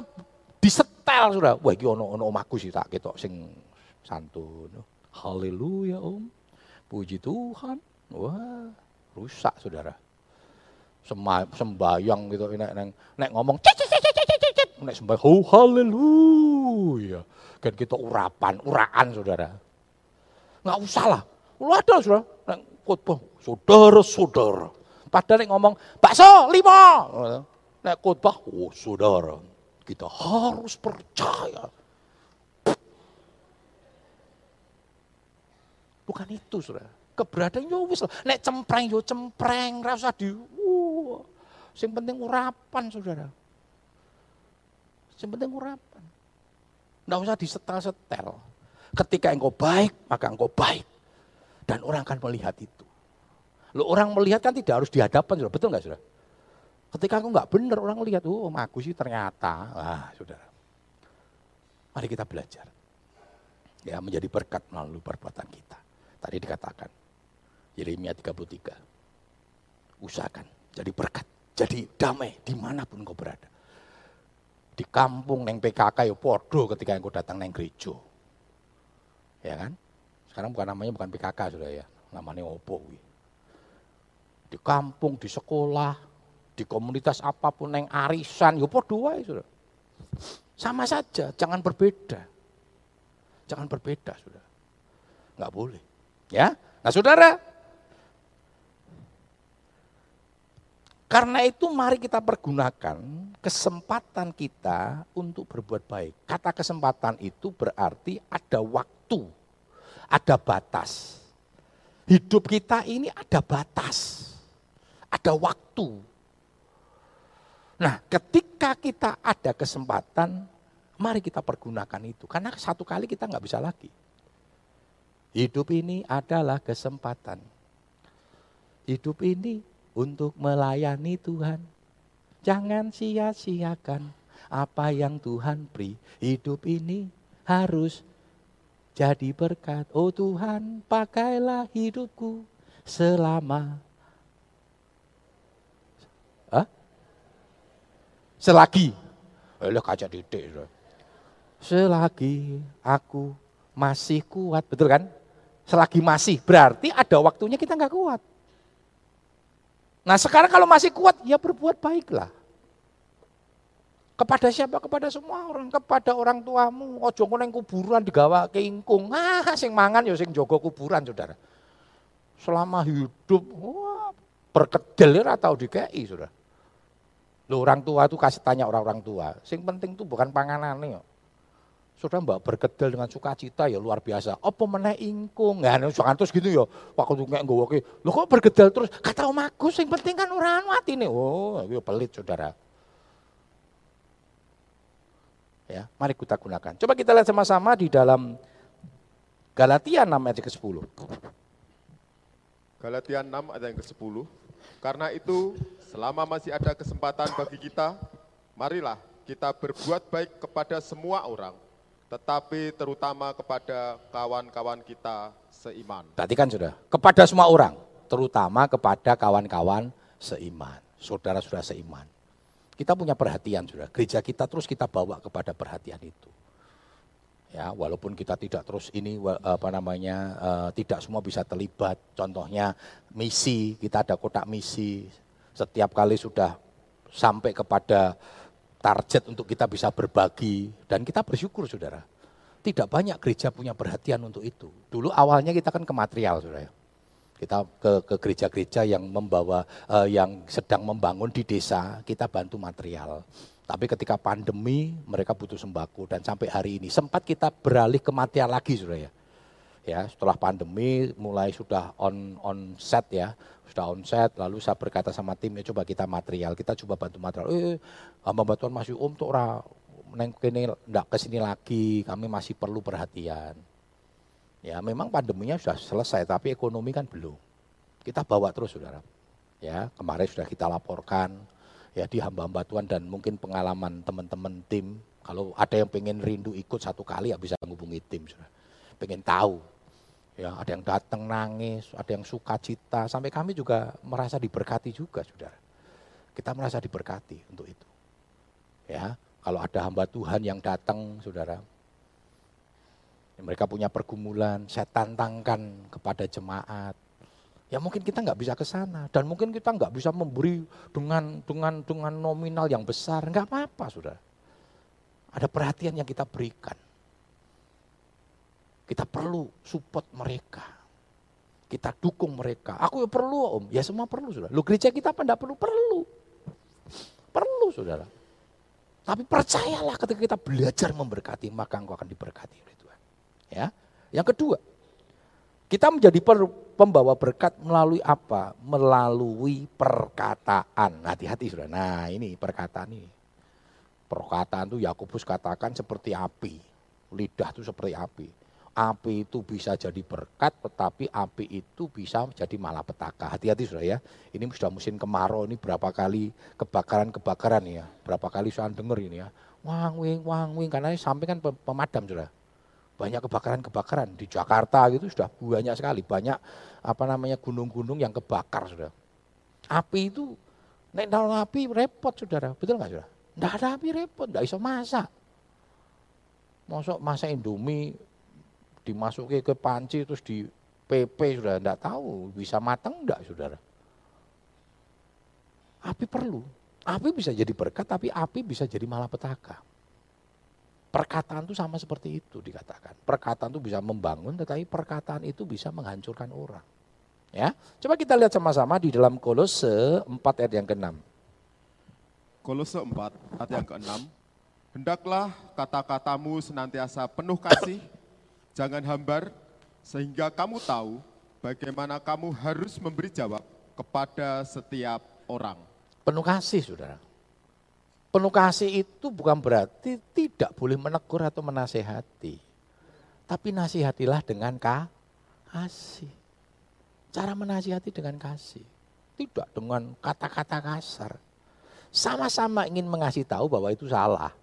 disetel saudara, wah ini ono ono omaku sih tak ketok sing santun. Haleluya om. Puji Tuhan. Wah rusak saudara. sembayang gitu, nek, nek, nek ngomong cicit, cicit, cicit, cicit, nek sembayang, oh haleluya. Kan kita urapan, uraan saudara. Nggak usah lah, lu ada saudara, nek khotbah, saudara-saudara. Padahal nek ngomong, bakso lima. Nek khotbah, oh saudara, kita harus percaya. Bukan itu saudara keberadaan yo wis nek cempreng yo cempreng ora usah di uh, penting urapan saudara sing penting urapan nggak usah disetel-setel. Ketika engkau baik maka engkau baik. Dan orang akan melihat itu. Lo orang melihat kan tidak harus dihadapan saudara betul nggak saudara ketika aku nggak benar orang melihat oh aku sih ternyata. Ah saudara. Mari kita belajar. Ya menjadi berkat melalui perbuatan kita. Tadi dikatakan Yeremia 33. Usahakan jadi berkat, jadi damai di mana pun kau berada. Di kampung neng PKK ya podo ketika engkau datang neng gereja. Ya kan? Sekarang bukan namanya bukan PKK sudah ya, namanya opo. Di kampung, di sekolah, di komunitas apa pun neng arisan, ya podo wae sudah. Sama saja, jangan berbeda. Jangan berbeda, sudah. Enggak boleh. Ya. Nah, Saudara, Karena itu mari kita pergunakan kesempatan kita untuk berbuat baik. Kata kesempatan itu berarti ada waktu, ada batas. Hidup kita ini ada batas, ada waktu. Nah ketika kita ada kesempatan, mari kita pergunakan itu. Karena satu kali kita nggak bisa lagi. Hidup ini adalah kesempatan. Hidup ini untuk melayani Tuhan. Jangan sia-siakan apa yang Tuhan beri. Hidup ini harus jadi berkat. Oh Tuhan, pakailah hidupku selama Hah? Selagi. Oleh kaca didik. Selagi aku masih kuat. Betul kan? Selagi masih. Berarti ada waktunya kita nggak kuat. Nah sekarang kalau masih kuat, ya berbuat baiklah. Kepada siapa? Kepada semua orang. Kepada orang tuamu. Ojo neng kuburan digawa ke ingkung. Ah, sing mangan ya sing jogo kuburan, saudara. Selama hidup, wah, berkedel ya atau dikei, saudara. Loh, orang tua itu kasih tanya orang-orang tua. Sing penting itu bukan panganan nih. Saudara mbak berkedel dengan sukacita ya luar biasa. Apa meneh ingkung? Nggak, jangan terus gitu ya. Waktu kayak gue oke, lo kok berkedel terus? Kata Om Agus, yang penting kan orang mati nih. Oh, itu pelit saudara. Ya, mari kita gunakan. Coba kita lihat sama-sama di dalam Galatia 6 ayat ke-10.
Galatia 6 ayat yang ke-10. Karena itu, selama masih ada kesempatan bagi kita, marilah kita berbuat baik kepada semua orang, tetapi terutama kepada kawan-kawan kita seiman.
Tadi kan sudah, kepada semua orang, terutama kepada kawan-kawan seiman. Saudara sudah seiman. Kita punya perhatian sudah. Gereja kita terus kita bawa kepada perhatian itu. Ya, walaupun kita tidak terus ini apa namanya uh, tidak semua bisa terlibat. Contohnya misi, kita ada kotak misi. Setiap kali sudah sampai kepada target untuk kita bisa berbagi dan kita bersyukur Saudara. Tidak banyak gereja punya perhatian untuk itu. Dulu awalnya kita kan ke material Saudara. Kita ke ke gereja-gereja yang membawa uh, yang sedang membangun di desa, kita bantu material. Tapi ketika pandemi mereka butuh sembako dan sampai hari ini sempat kita beralih ke material lagi sudah ya. Ya, setelah pandemi mulai sudah on on set ya, sudah on set lalu saya berkata sama tim ya coba kita material, kita coba bantu material. Eh, hamba Tuhan masih om tuh ora neng kene ndak ke sini lagi, kami masih perlu perhatian. Ya memang pandeminya sudah selesai tapi ekonomi kan belum. Kita bawa terus saudara. Ya kemarin sudah kita laporkan ya di hamba-hamba Tuhan dan mungkin pengalaman teman-teman tim. Kalau ada yang pengen rindu ikut satu kali ya bisa menghubungi tim saudara. Pengen tahu. Ya ada yang datang nangis, ada yang suka cita. Sampai kami juga merasa diberkati juga saudara. Kita merasa diberkati untuk itu. Ya, kalau ada hamba Tuhan yang datang, saudara, mereka punya pergumulan, saya tantangkan kepada jemaat. Ya mungkin kita nggak bisa ke sana dan mungkin kita nggak bisa memberi dengan dengan dengan nominal yang besar, nggak apa-apa sudah. Ada perhatian yang kita berikan. Kita perlu support mereka. Kita dukung mereka. Aku ya perlu om, ya semua perlu sudah. Lu gereja kita apa enggak perlu? Perlu. Perlu saudara. Tapi percayalah ketika kita belajar memberkati, maka engkau akan diberkati. Ya. Yang kedua, kita menjadi pembawa berkat melalui apa? Melalui perkataan. Hati-hati sudah. Nah ini perkataan ini. Perkataan itu Yakobus katakan seperti api. Lidah itu seperti api. Api itu bisa jadi berkat, tetapi api itu bisa menjadi malapetaka. Hati-hati sudah ya. Ini sudah musim kemarau, ini berapa kali kebakaran-kebakaran ya. Berapa kali saya dengar ini ya. Wang wing, karena sampai kan pemadam sudah banyak kebakaran-kebakaran. Di Jakarta gitu sudah banyak sekali. Banyak apa namanya gunung-gunung yang kebakar sudah api itu naik dalam api repot saudara. Betul nggak saudara? Nggak ada api repot. Nggak bisa masak. Masuk masak indomie dimasuki ke panci terus di PP sudah nggak tahu bisa matang enggak saudara api perlu api bisa jadi berkat tapi api bisa jadi malapetaka Perkataan itu sama seperti itu dikatakan. Perkataan itu bisa membangun, tetapi perkataan itu bisa menghancurkan orang. Ya, coba kita lihat sama-sama di dalam Kolose 4 ayat yang ke-6.
Kolose 4 ayat yang ke-6. Hendaklah kata-katamu senantiasa penuh kasih, jangan hambar, sehingga kamu tahu bagaimana kamu harus memberi jawab kepada setiap orang.
Penuh kasih, saudara. Penuh kasih itu bukan berarti tidak boleh menegur atau menasehati. Tapi nasihatilah dengan kasih. Cara menasihati dengan kasih. Tidak dengan kata-kata kasar. Sama-sama ingin mengasih tahu bahwa itu salah.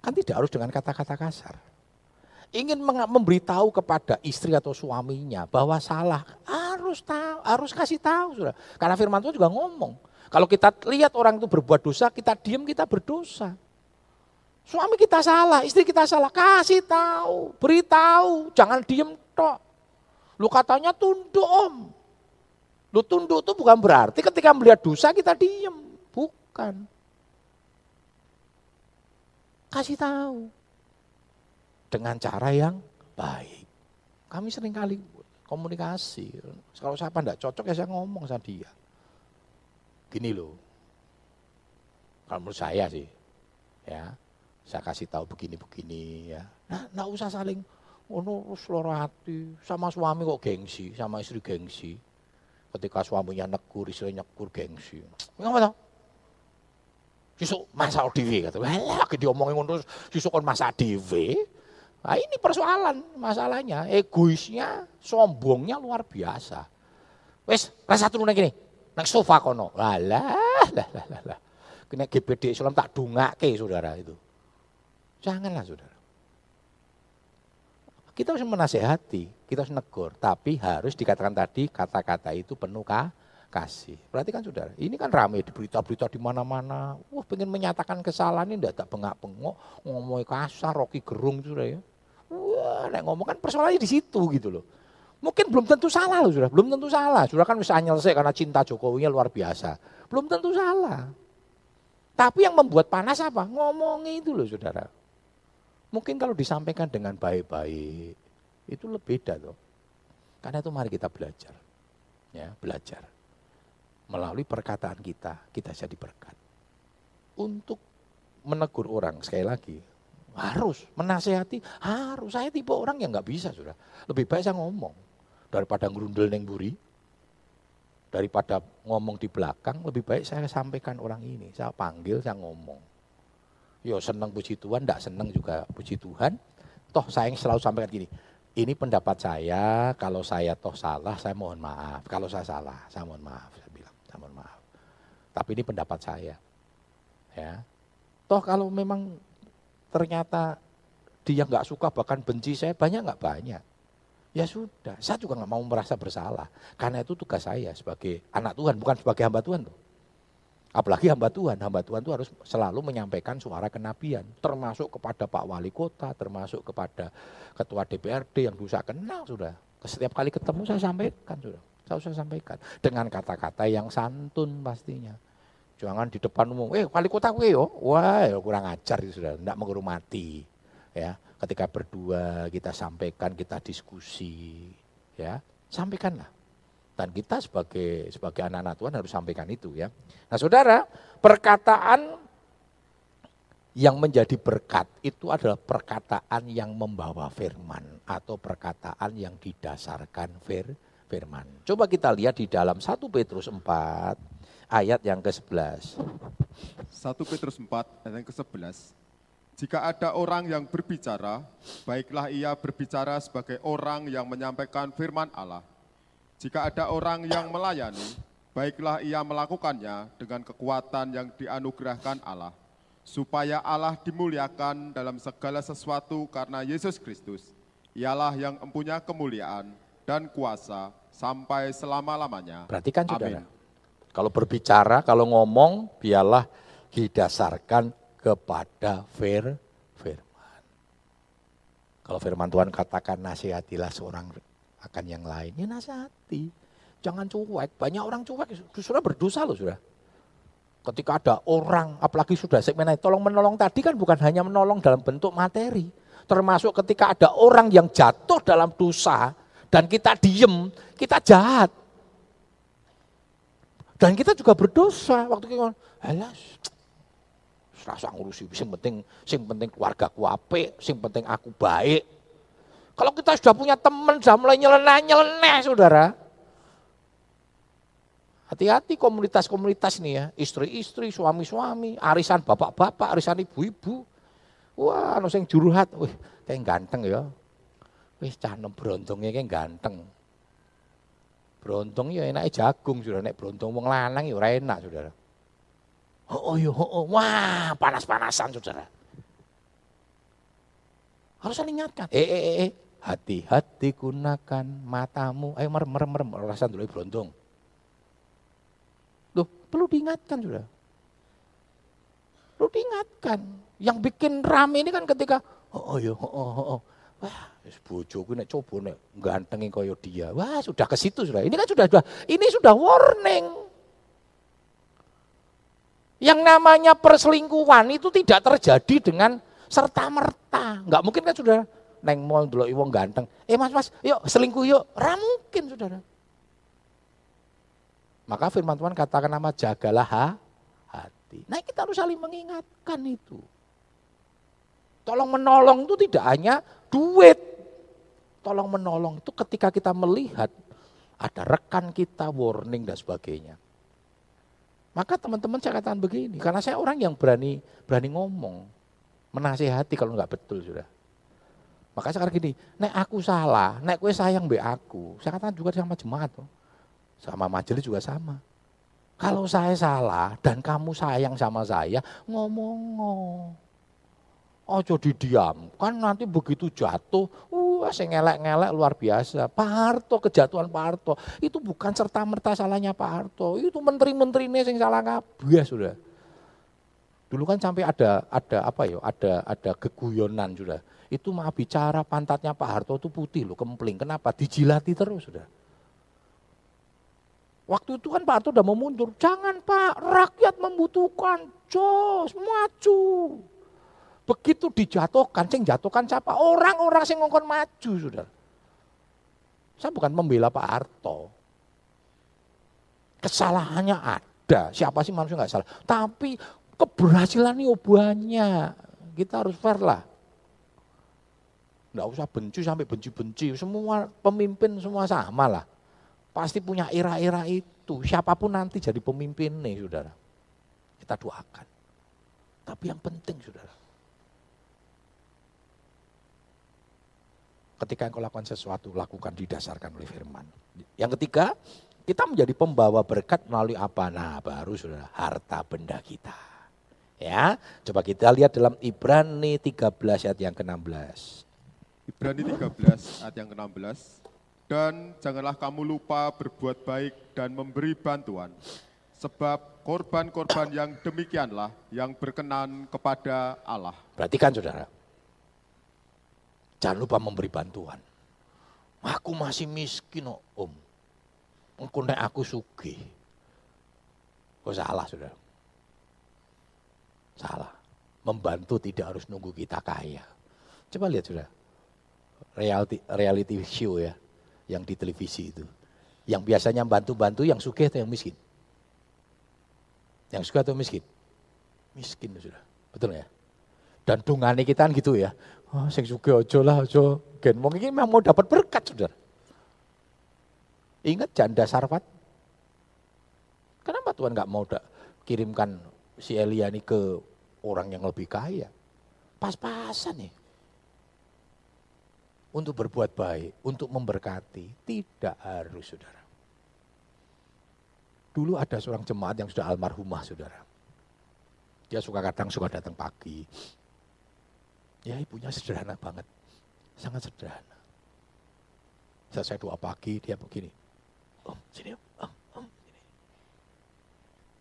Kan tidak harus dengan kata-kata kasar. Ingin memberitahu kepada istri atau suaminya bahwa salah, harus tahu, harus kasih tahu sudah. Karena firman Tuhan juga ngomong, kalau kita lihat orang itu berbuat dosa, kita diam, kita berdosa. Suami kita salah, istri kita salah, kasih tahu, beritahu, jangan diem tok. Lu katanya tunduk om. Lu tunduk itu bukan berarti ketika melihat dosa kita diem, bukan. Kasih tahu. Dengan cara yang baik. Kami sering kali komunikasi. Kalau siapa tidak cocok ya saya ngomong sama dia. Gini loh. Kalau menurut saya sih. Ya. Saya kasih tahu begini-begini ya. Nah, nggak usah saling ono oh, hati sama suami kok gengsi, sama istri gengsi. Ketika suaminya negur, istrinya negur gengsi. Ngapa tau? Sisuk masak dhewe kata. Lah diomongin ngono sisuk kon masak dhewe. Nah ini persoalan masalahnya, egoisnya, sombongnya luar biasa. Wes, rasa turun gini, nang sofa kono. Lah lah lah lah lah. Kena GPD Islam tak dungake saudara itu. Janganlah saudara. Kita harus menasehati, kita harus negur, tapi harus dikatakan tadi kata-kata itu penuh kah? kasih. Perhatikan saudara, ini kan ramai di berita-berita di mana-mana. Wah pengen menyatakan kesalahan ini tidak bengak-bengok, ngomong kasar, roki gerung saudara ya. Wah, nek ngomong kan persoalannya di situ gitu loh. Mungkin belum tentu salah loh sudah, belum tentu salah. Sudah kan bisa nyelesai karena cinta Jokowi luar biasa. Belum tentu salah. Tapi yang membuat panas apa? Ngomongnya itu loh saudara. Mungkin kalau disampaikan dengan baik-baik, itu lebih beda loh. Karena itu mari kita belajar. Ya, belajar. Melalui perkataan kita, kita jadi berkat. Untuk menegur orang, sekali lagi, harus menasehati, harus. Saya tipe orang yang nggak bisa sudah. Lebih baik saya ngomong daripada ngerundel neng buri. Daripada ngomong di belakang, lebih baik saya sampaikan orang ini. Saya panggil, saya ngomong. Yo seneng puji Tuhan, tidak seneng juga puji Tuhan. Toh saya selalu sampaikan gini, ini pendapat saya, kalau saya toh salah, saya mohon maaf. Kalau saya salah, saya mohon maaf. Saya bilang, saya mohon maaf. Tapi ini pendapat saya. Ya, Toh kalau memang ternyata dia nggak suka bahkan benci saya banyak nggak banyak. Ya sudah, saya juga nggak mau merasa bersalah. Karena itu tugas saya sebagai anak Tuhan, bukan sebagai hamba Tuhan tuh. Apalagi hamba Tuhan, hamba Tuhan itu harus selalu menyampaikan suara kenabian. Termasuk kepada Pak Wali Kota, termasuk kepada Ketua DPRD yang bisa kenal sudah. Setiap kali ketemu saya sampaikan sudah. Saya usah sampaikan. Dengan kata-kata yang santun pastinya. Jangan di depan umum, eh wali kota gue yo, wah kurang ajar itu sudah, tidak menghormati. Ya, ketika berdua kita sampaikan, kita diskusi, ya sampaikanlah. Dan kita sebagai sebagai anak-anak Tuhan harus sampaikan itu ya. Nah saudara, perkataan yang menjadi berkat itu adalah perkataan yang membawa firman atau perkataan yang didasarkan fir, firman. Coba kita lihat di dalam 1 Petrus 4 ayat yang ke-11.
1 Petrus 4 ayat yang ke-11. Jika ada orang yang berbicara, baiklah ia berbicara sebagai orang yang menyampaikan firman Allah. Jika ada orang yang melayani, baiklah ia melakukannya dengan kekuatan yang dianugerahkan Allah, supaya Allah dimuliakan dalam segala sesuatu karena Yesus Kristus. Ialah yang mempunyai kemuliaan dan kuasa sampai selama-lamanya.
Perhatikan saudara. Amin. Kalau berbicara, kalau ngomong, biarlah didasarkan kepada fir, firman. Kalau firman Tuhan katakan nasihatilah seorang akan yang lain, ya nasihati. Jangan cuek, banyak orang cuek, sudah berdosa loh sudah. Ketika ada orang, apalagi sudah segmen tolong menolong tadi kan bukan hanya menolong dalam bentuk materi. Termasuk ketika ada orang yang jatuh dalam dosa, dan kita diem, kita jahat. Dan kita juga berdosa waktu kita alas rasa ngurusi sing penting sing penting keluarga ku apik, sing penting aku baik. Kalau kita sudah punya teman sudah mulai nyeleneh-nyeleneh Saudara. Hati-hati komunitas-komunitas nih ya, istri-istri, suami-suami, arisan bapak-bapak, arisan ibu-ibu. Wah, sing juruhat, wih, kayak ganteng ya. Wih, canem berontongnya kayak ganteng. Brontong ya enaknya jagung sudah nek brontong wong lanang ya ora enak Saudara. Oh, oh ya, oh, oh. wah panas-panasan Saudara. Harus saling ingatkan. Eh, eh, eh, eh. hati-hati gunakan matamu. Ayo merem, merem, merem. Rasan dulu brontong. Loh, perlu diingatkan sudah. Perlu diingatkan. Yang bikin rame ini kan ketika, oh, oh ya, oh, oh, oh. Wah, bojoku nek coba nek gantengin kaya dia. Wah, sudah ke situ sudah. Ini kan sudah sudah ini sudah warning. Yang namanya perselingkuhan itu tidak terjadi dengan serta merta. Enggak mungkin kan saudara neng mall dulu wong ganteng. Eh mas mas, yuk selingkuh yuk. Ra mungkin saudara. Maka firman Tuhan katakan nama jagalah ha, hati. Nah kita harus saling mengingatkan itu. Tolong menolong itu tidak hanya duit. Tolong menolong itu ketika kita melihat ada rekan kita warning dan sebagainya. Maka teman-teman saya katakan begini, karena saya orang yang berani berani ngomong, menasehati kalau nggak betul sudah. Maka sekarang gini, nek aku salah, nek kue sayang be aku, saya katakan juga sama jemaat, tuh. sama majelis juga sama. Kalau saya salah dan kamu sayang sama saya, ngomong. Ojo didiam, kan nanti begitu jatuh, uh, saya ngelek-ngelek luar biasa. Pak Harto, kejatuhan Pak Harto, itu bukan serta merta salahnya Pak Harto, itu menteri-menteri ini yang salah kabeh sudah. Dulu kan sampai ada ada apa ya, ada ada keguyonan sudah. Itu maaf bicara pantatnya Pak Harto itu putih loh, kempling. Kenapa? Dijilati terus sudah. Waktu itu kan Pak Harto udah mau mundur. Jangan Pak, rakyat membutuhkan. Jos, maju. Begitu dijatuhkan, sing jatuhkan siapa? Orang-orang sing ngongkon maju, sudah. Saya bukan membela Pak Harto. Kesalahannya ada, siapa sih manusia nggak salah. Tapi keberhasilan banyak. Kita harus fair lah. Nggak usah benci sampai benci-benci. Semua pemimpin semua sama lah. Pasti punya era-era itu. Siapa pun nanti jadi pemimpin nih, saudara. Kita doakan. Tapi yang penting, saudara ketika engkau lakukan sesuatu, lakukan didasarkan oleh firman. Yang ketiga, kita menjadi pembawa berkat melalui apa? Nah, baru sudah harta benda kita. Ya, coba kita lihat dalam Ibrani 13 ayat yang ke-16.
Ibrani 13 ayat yang ke-16. Dan janganlah kamu lupa berbuat baik dan memberi bantuan. Sebab korban-korban yang demikianlah yang berkenan kepada Allah.
Perhatikan saudara, Jangan lupa memberi bantuan. Aku masih miskin oh, om. Engkau aku suki. Oh salah sudah. Salah. Membantu tidak harus nunggu kita kaya. Coba lihat sudah. Reality, reality show ya. Yang di televisi itu. Yang biasanya bantu-bantu yang suka atau yang miskin? Yang suka atau miskin? Miskin sudah. Betul ya? Dan dungane kita kan gitu ya. Oh, sing suge ojo lah, ojo. Gen wong memang mau dapat berkat, Saudara. Ingat janda Sarfat? Kenapa Tuhan nggak mau da, kirimkan si Elia ini ke orang yang lebih kaya? Pas-pasan nih. Untuk berbuat baik, untuk memberkati, tidak harus saudara. Dulu ada seorang jemaat yang sudah almarhumah saudara. Dia suka kadang suka datang pagi, Ya ibunya sederhana banget, sangat sederhana. Saya doa pagi, dia begini, Om, sini om, om, om, sini.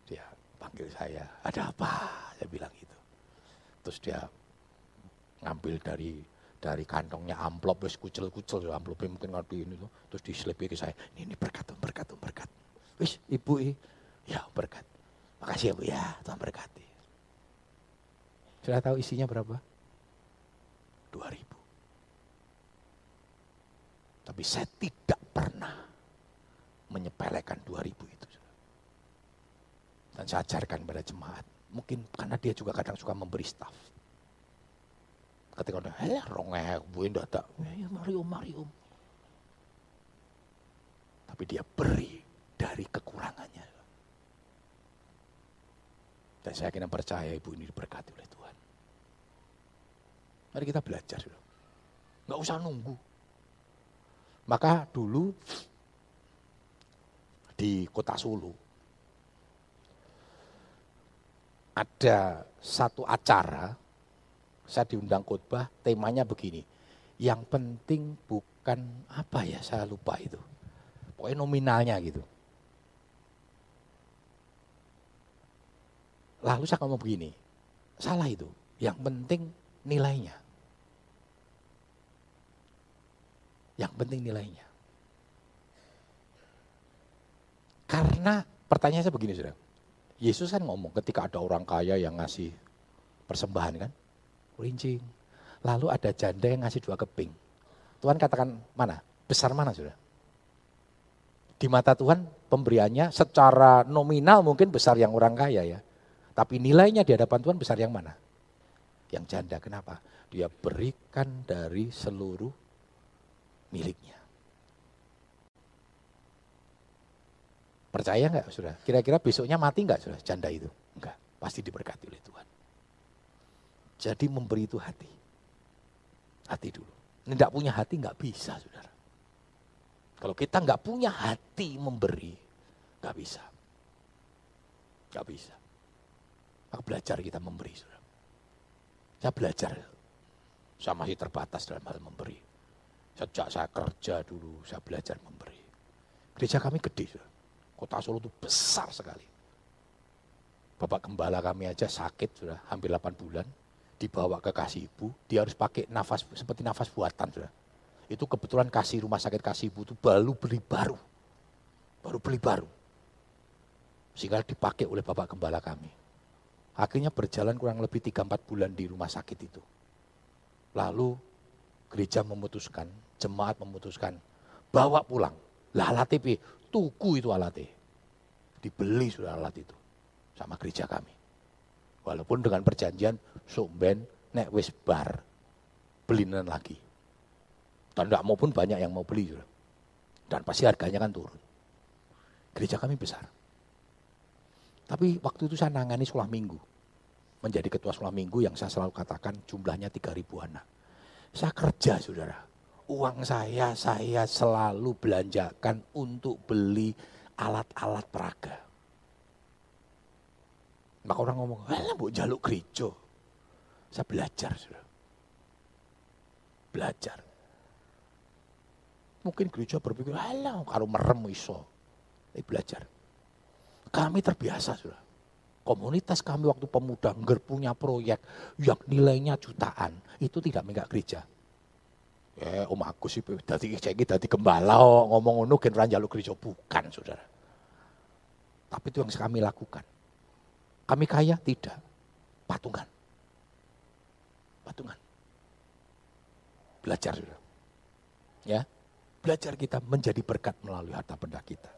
Dia panggil saya, ada apa? Saya bilang gitu. Terus dia ngambil dari dari kantongnya amplop, wis kucel-kucel, amplopnya mungkin ngerti ini tuh, terus diselipi ke saya, ini, ini berkat, berkat, berkat. Wis, ibu, ya berkat. Makasih ya bu ya, Tuhan berkati. Sudah tahu isinya berapa? 2000. Tapi saya tidak pernah menyepelekan 2000 itu. Dan saya ajarkan pada jemaat. Mungkin karena dia juga kadang suka memberi staff. Ketika dia, eh rongek, bu indah tak. Eh, mari om, mari om. Tapi dia beri dari kekurangannya. Dan saya kira percaya ibu ini diberkati oleh Tuhan. Mari kita belajar. Nggak usah nunggu. Maka dulu di kota Solo ada satu acara, saya diundang khotbah, temanya begini. Yang penting bukan apa ya, saya lupa itu. Pokoknya nominalnya gitu. Lalu saya ngomong begini, salah itu. Yang penting nilainya. Yang penting nilainya. Karena pertanyaan saya begini sudah. Yesus kan ngomong ketika ada orang kaya yang ngasih persembahan kan. Rincing. Lalu ada janda yang ngasih dua keping. Tuhan katakan mana? Besar mana sudah? Di mata Tuhan pemberiannya secara nominal mungkin besar yang orang kaya ya. Tapi nilainya di hadapan Tuhan besar yang mana? Yang janda. Kenapa? Dia berikan dari seluruh miliknya. Percaya nggak sudah? Kira-kira besoknya mati nggak sudah janda itu? Enggak, pasti diberkati oleh Tuhan. Jadi memberi itu hati. Hati dulu. Tidak punya hati nggak bisa saudara. Kalau kita nggak punya hati memberi, nggak bisa. Nggak bisa. Maka belajar kita memberi saudara. Saya belajar. Saya masih terbatas dalam hal memberi. Sejak saya kerja dulu, saya belajar memberi. Gereja kami gede Kota Solo itu besar sekali. Bapak gembala kami aja sakit sudah hampir 8 bulan, dibawa ke kasih ibu, dia harus pakai nafas seperti nafas buatan sudah. Itu kebetulan kasih rumah sakit kasih ibu itu baru beli baru. Baru beli baru. Sehingga dipakai oleh Bapak Gembala kami. Akhirnya berjalan kurang lebih 3-4 bulan di rumah sakit itu. Lalu gereja memutuskan, jemaat memutuskan, bawa pulang. Lah alat TV, tuku itu alatnya. Dibeli sudah alat itu sama gereja kami. Walaupun dengan perjanjian sumben nek wis bar belinan lagi. Dan tidak maupun banyak yang mau beli sudah. Dan pasti harganya kan turun. Gereja kami besar. Tapi waktu itu saya nangani sekolah minggu. Menjadi ketua sekolah minggu yang saya selalu katakan jumlahnya 3 ribu anak. Saya kerja saudara uang saya saya selalu belanjakan untuk beli alat-alat peraga. Maka orang ngomong, alah bu jaluk gereja. Saya belajar sudah. Belajar. Mungkin gereja berpikir, alah kalau merem iso. Tapi belajar. Kami terbiasa sudah. Komunitas kami waktu pemuda nggak punya proyek yang nilainya jutaan. Itu tidak menggak gereja Eh, Om Agus sih dadi saiki dadi gembala ngomong ngono gen ora njaluk gereja bukan, Saudara. Tapi itu yang kami lakukan. Kami kaya tidak. Patungan. Patungan. Belajar, Saudara. Ya. Belajar kita menjadi berkat melalui harta benda kita.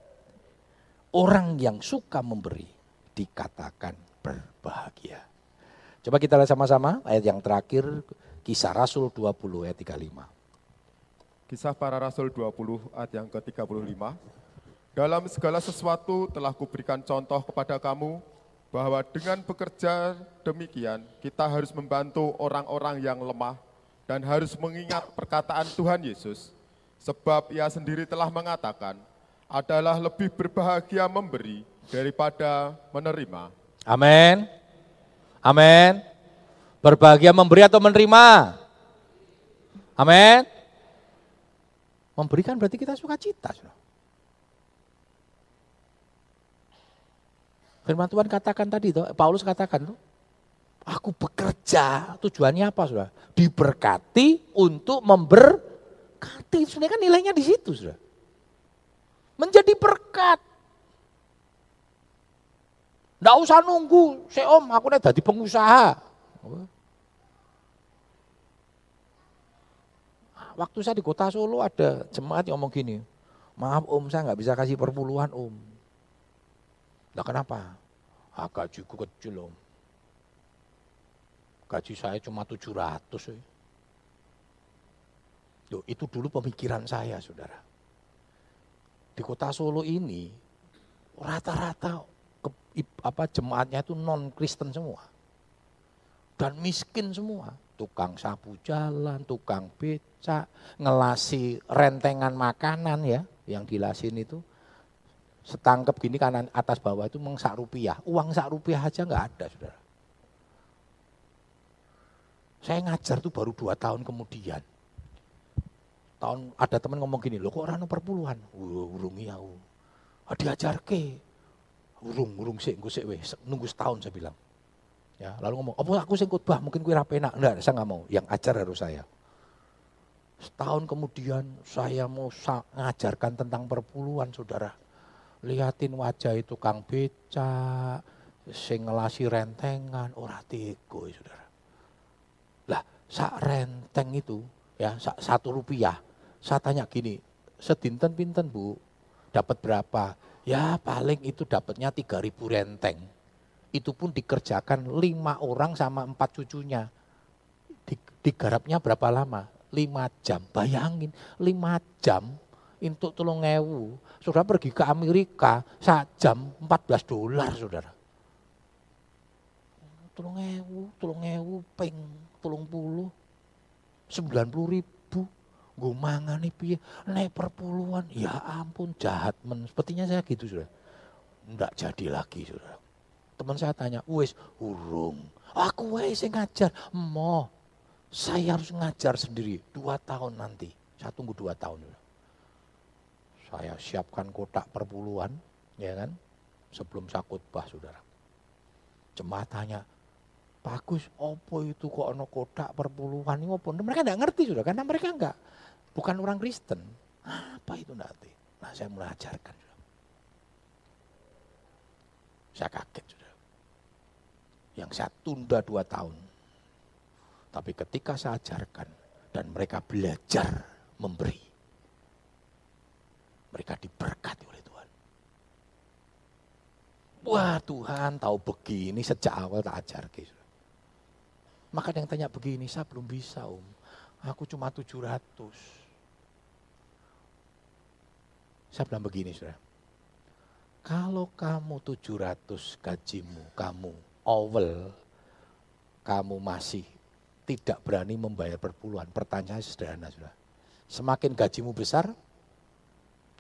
Orang yang suka memberi dikatakan berbahagia. Coba kita lihat sama-sama ayat yang terakhir kisah Rasul 20 ayat 35.
Kisah para Rasul 20 ayat yang ke-35. Dalam segala sesuatu telah kuberikan contoh kepada kamu bahwa dengan bekerja demikian kita harus membantu orang-orang yang lemah dan harus mengingat perkataan Tuhan Yesus. Sebab ia sendiri telah mengatakan, adalah lebih berbahagia memberi daripada menerima.
Amin. Amin. Berbahagia memberi atau menerima? Amin. Memberikan berarti kita suka cita. Firman Tuhan katakan tadi, tuh, Paulus katakan, tuh, aku bekerja, tujuannya apa sudah? Diberkati untuk memberkati. Sebenarnya kan nilainya di situ sudah. Menjadi berkat. Tidak usah nunggu, si om aku nih jadi pengusaha. Waktu saya di kota Solo ada jemaat yang ngomong gini, maaf om saya nggak bisa kasih perpuluhan om. Nah kenapa? Ah, gajiku kecil om. Gaji saya cuma 700 ya. Loh, itu dulu pemikiran saya saudara. Di kota Solo ini rata-rata apa jemaatnya itu non Kristen semua dan miskin semua tukang sapu jalan, tukang becak, ngelasi rentengan makanan ya, yang dilasin itu setangkep gini kanan atas bawah itu mengsak rupiah. Uang sak rupiah aja nggak ada, saudara. Saya ngajar tuh baru dua tahun kemudian. Tahun ada teman ngomong gini, loh kok orang perpuluhan? Urung ya, diajar ke. Urung, urung sih, nunggu setahun saya bilang. Ya, lalu ngomong, apa aku sing khotbah, mungkin gue rapi enak. Enggak, saya nggak mau. Yang ajar harus saya. Setahun kemudian saya mau ngajarkan tentang perpuluhan, saudara. Lihatin wajah itu kang beca, sing ngelasi rentengan, ora tigo, saudara. Lah sak renteng itu ya sak, satu rupiah. Saya tanya gini, sedinten pinten bu, dapat berapa? Ya paling itu dapatnya 3000 renteng. Itu pun dikerjakan lima orang sama empat cucunya. Digarapnya berapa lama? Lima jam. Bayangin, lima jam untuk tolong ewu. Saudara pergi ke Amerika, jam 14 dolar saudara. Tolong ewu, tolong ewu, peng, tolong puluh, sembilan puluh ribu. Gue mangan nih piye, naik. Ya ampun jahat men. Sepertinya saya gitu saudara. Enggak jadi lagi saudara. Teman saya tanya, wes urung. Aku wes ngajar. Mo, saya harus ngajar sendiri dua tahun nanti. Saya tunggu dua tahun. Saya siapkan kotak perpuluhan, ya kan? Sebelum saya khotbah, saudara. Jemaat tanya, bagus, opo itu kok ono kotak perpuluhan ini opo? Mereka enggak ngerti sudah, karena mereka enggak bukan orang Kristen. Apa itu nanti? Nah saya mulai ajarkan. Saya kaget sudah. Yang saya tunda dua tahun, tapi ketika saya ajarkan dan mereka belajar memberi, mereka diberkati oleh Tuhan. Wah Tuhan tahu begini sejak awal tak ajar. Maka yang tanya begini, saya belum bisa om. Aku cuma 700. Saya bilang begini saudara. Kalau kamu 700 gajimu, kamu awal, kamu masih tidak berani membayar perpuluhan. Pertanyaan sederhana sudah. Semakin gajimu besar,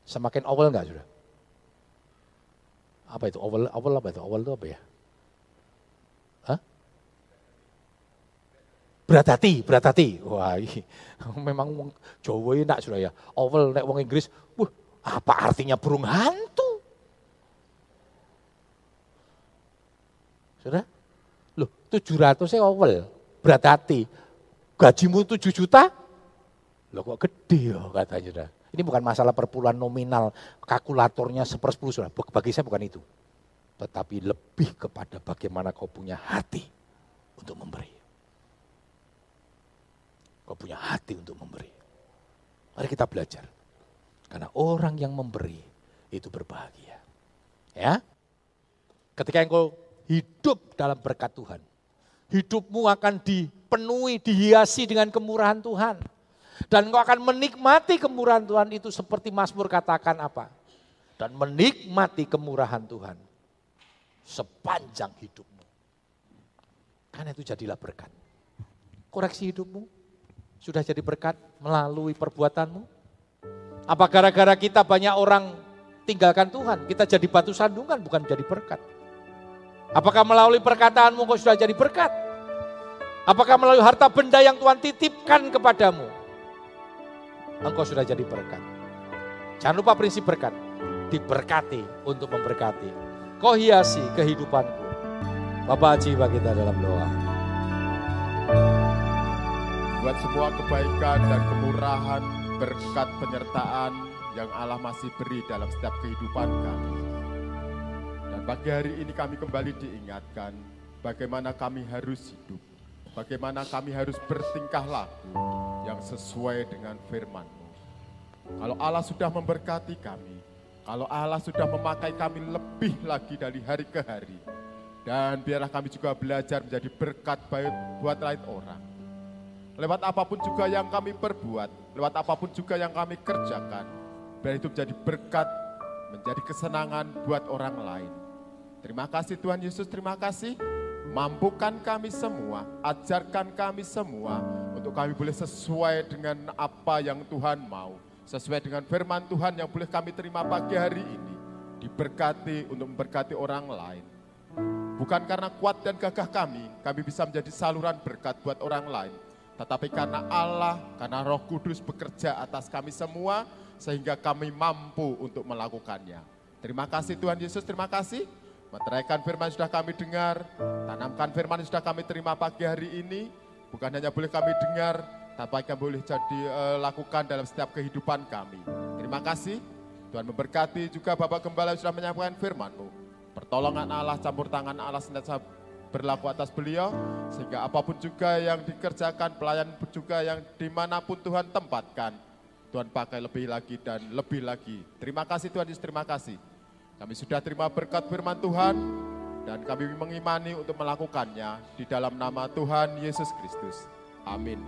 semakin awal enggak sudah? Apa itu awal? Awal apa itu? Awal itu apa ya? Hah? Berat hati, berat hati. Wah, memang Jawa enggak sudah ya. Awal nek wong Inggris, wah, apa artinya burung hantu? Sudah? Loh, 700 saya awal berat hati. Gajimu 7 juta? Loh kok gede ya katanya sudah. Ini bukan masalah perpuluhan nominal, kalkulatornya sepersepuluh sudah. Bagi saya bukan itu. Tetapi lebih kepada bagaimana kau punya hati untuk memberi. Kau punya hati untuk memberi. Mari kita belajar. Karena orang yang memberi itu berbahagia. Ya. Ketika engkau hidup dalam berkat Tuhan, hidupmu akan dipenuhi, dihiasi dengan kemurahan Tuhan. Dan engkau akan menikmati kemurahan Tuhan itu seperti Mazmur katakan apa? Dan menikmati kemurahan Tuhan sepanjang hidupmu. Karena itu jadilah berkat. Koreksi hidupmu sudah jadi berkat melalui perbuatanmu. Apa gara-gara kita banyak orang tinggalkan Tuhan, kita jadi batu sandungan bukan jadi berkat. Apakah melalui perkataanmu kau sudah jadi berkat? Apakah melalui harta benda yang Tuhan titipkan kepadamu? Engkau sudah jadi berkat. Jangan lupa prinsip berkat. Diberkati untuk memberkati. Kau hiasi kehidupanku. Bapak Haji kita dalam doa.
Buat semua kebaikan dan kemurahan, berkat penyertaan yang Allah masih beri dalam setiap kehidupan kami. Pagi hari ini kami kembali diingatkan bagaimana kami harus hidup bagaimana kami harus bertingkah laku yang sesuai dengan firman-Mu. Kalau Allah sudah memberkati kami, kalau Allah sudah memakai kami lebih lagi dari hari ke hari, dan biarlah kami juga belajar menjadi berkat baik buat lain orang. Lewat apa pun juga yang kami perbuat, lewat apa pun juga yang kami kerjakan, biar itu menjadi berkat, menjadi kesenangan buat orang lain. Terima kasih Tuhan Yesus, terima kasih. Mampukan kami semua, ajarkan kami semua untuk kami boleh sesuai dengan apa yang Tuhan mau. Sesuai dengan firman Tuhan yang boleh kami terima pagi hari ini. Diberkati untuk memberkati orang lain. Bukan karena kuat dan gagah kami, kami bisa menjadi saluran berkat buat orang lain. Tetapi karena Allah, karena roh kudus bekerja atas kami semua, sehingga kami mampu untuk melakukannya. Terima kasih Tuhan Yesus, terima kasih. Meteraikan firman sudah kami dengar, tanamkan firman sudah kami terima pagi hari ini. Bukan hanya boleh kami dengar, tapi kami boleh jadi uh, lakukan dalam setiap kehidupan kami. Terima kasih. Tuhan memberkati juga Bapak Gembala yang sudah menyampaikan firman-Mu. Pertolongan Allah, campur tangan Allah senantiasa berlaku atas beliau, sehingga apa pun juga yang dikerjakan, pelayan juga yang di mana pun Tuhan tempatkan, Tuhan pakai lebih lagi dan lebih lagi. Terima kasih Tuhan Yesus, terima kasih. Kami sudah terima berkat firman Tuhan, dan kami mengimani untuk melakukannya di dalam nama Tuhan Yesus Kristus. Amin.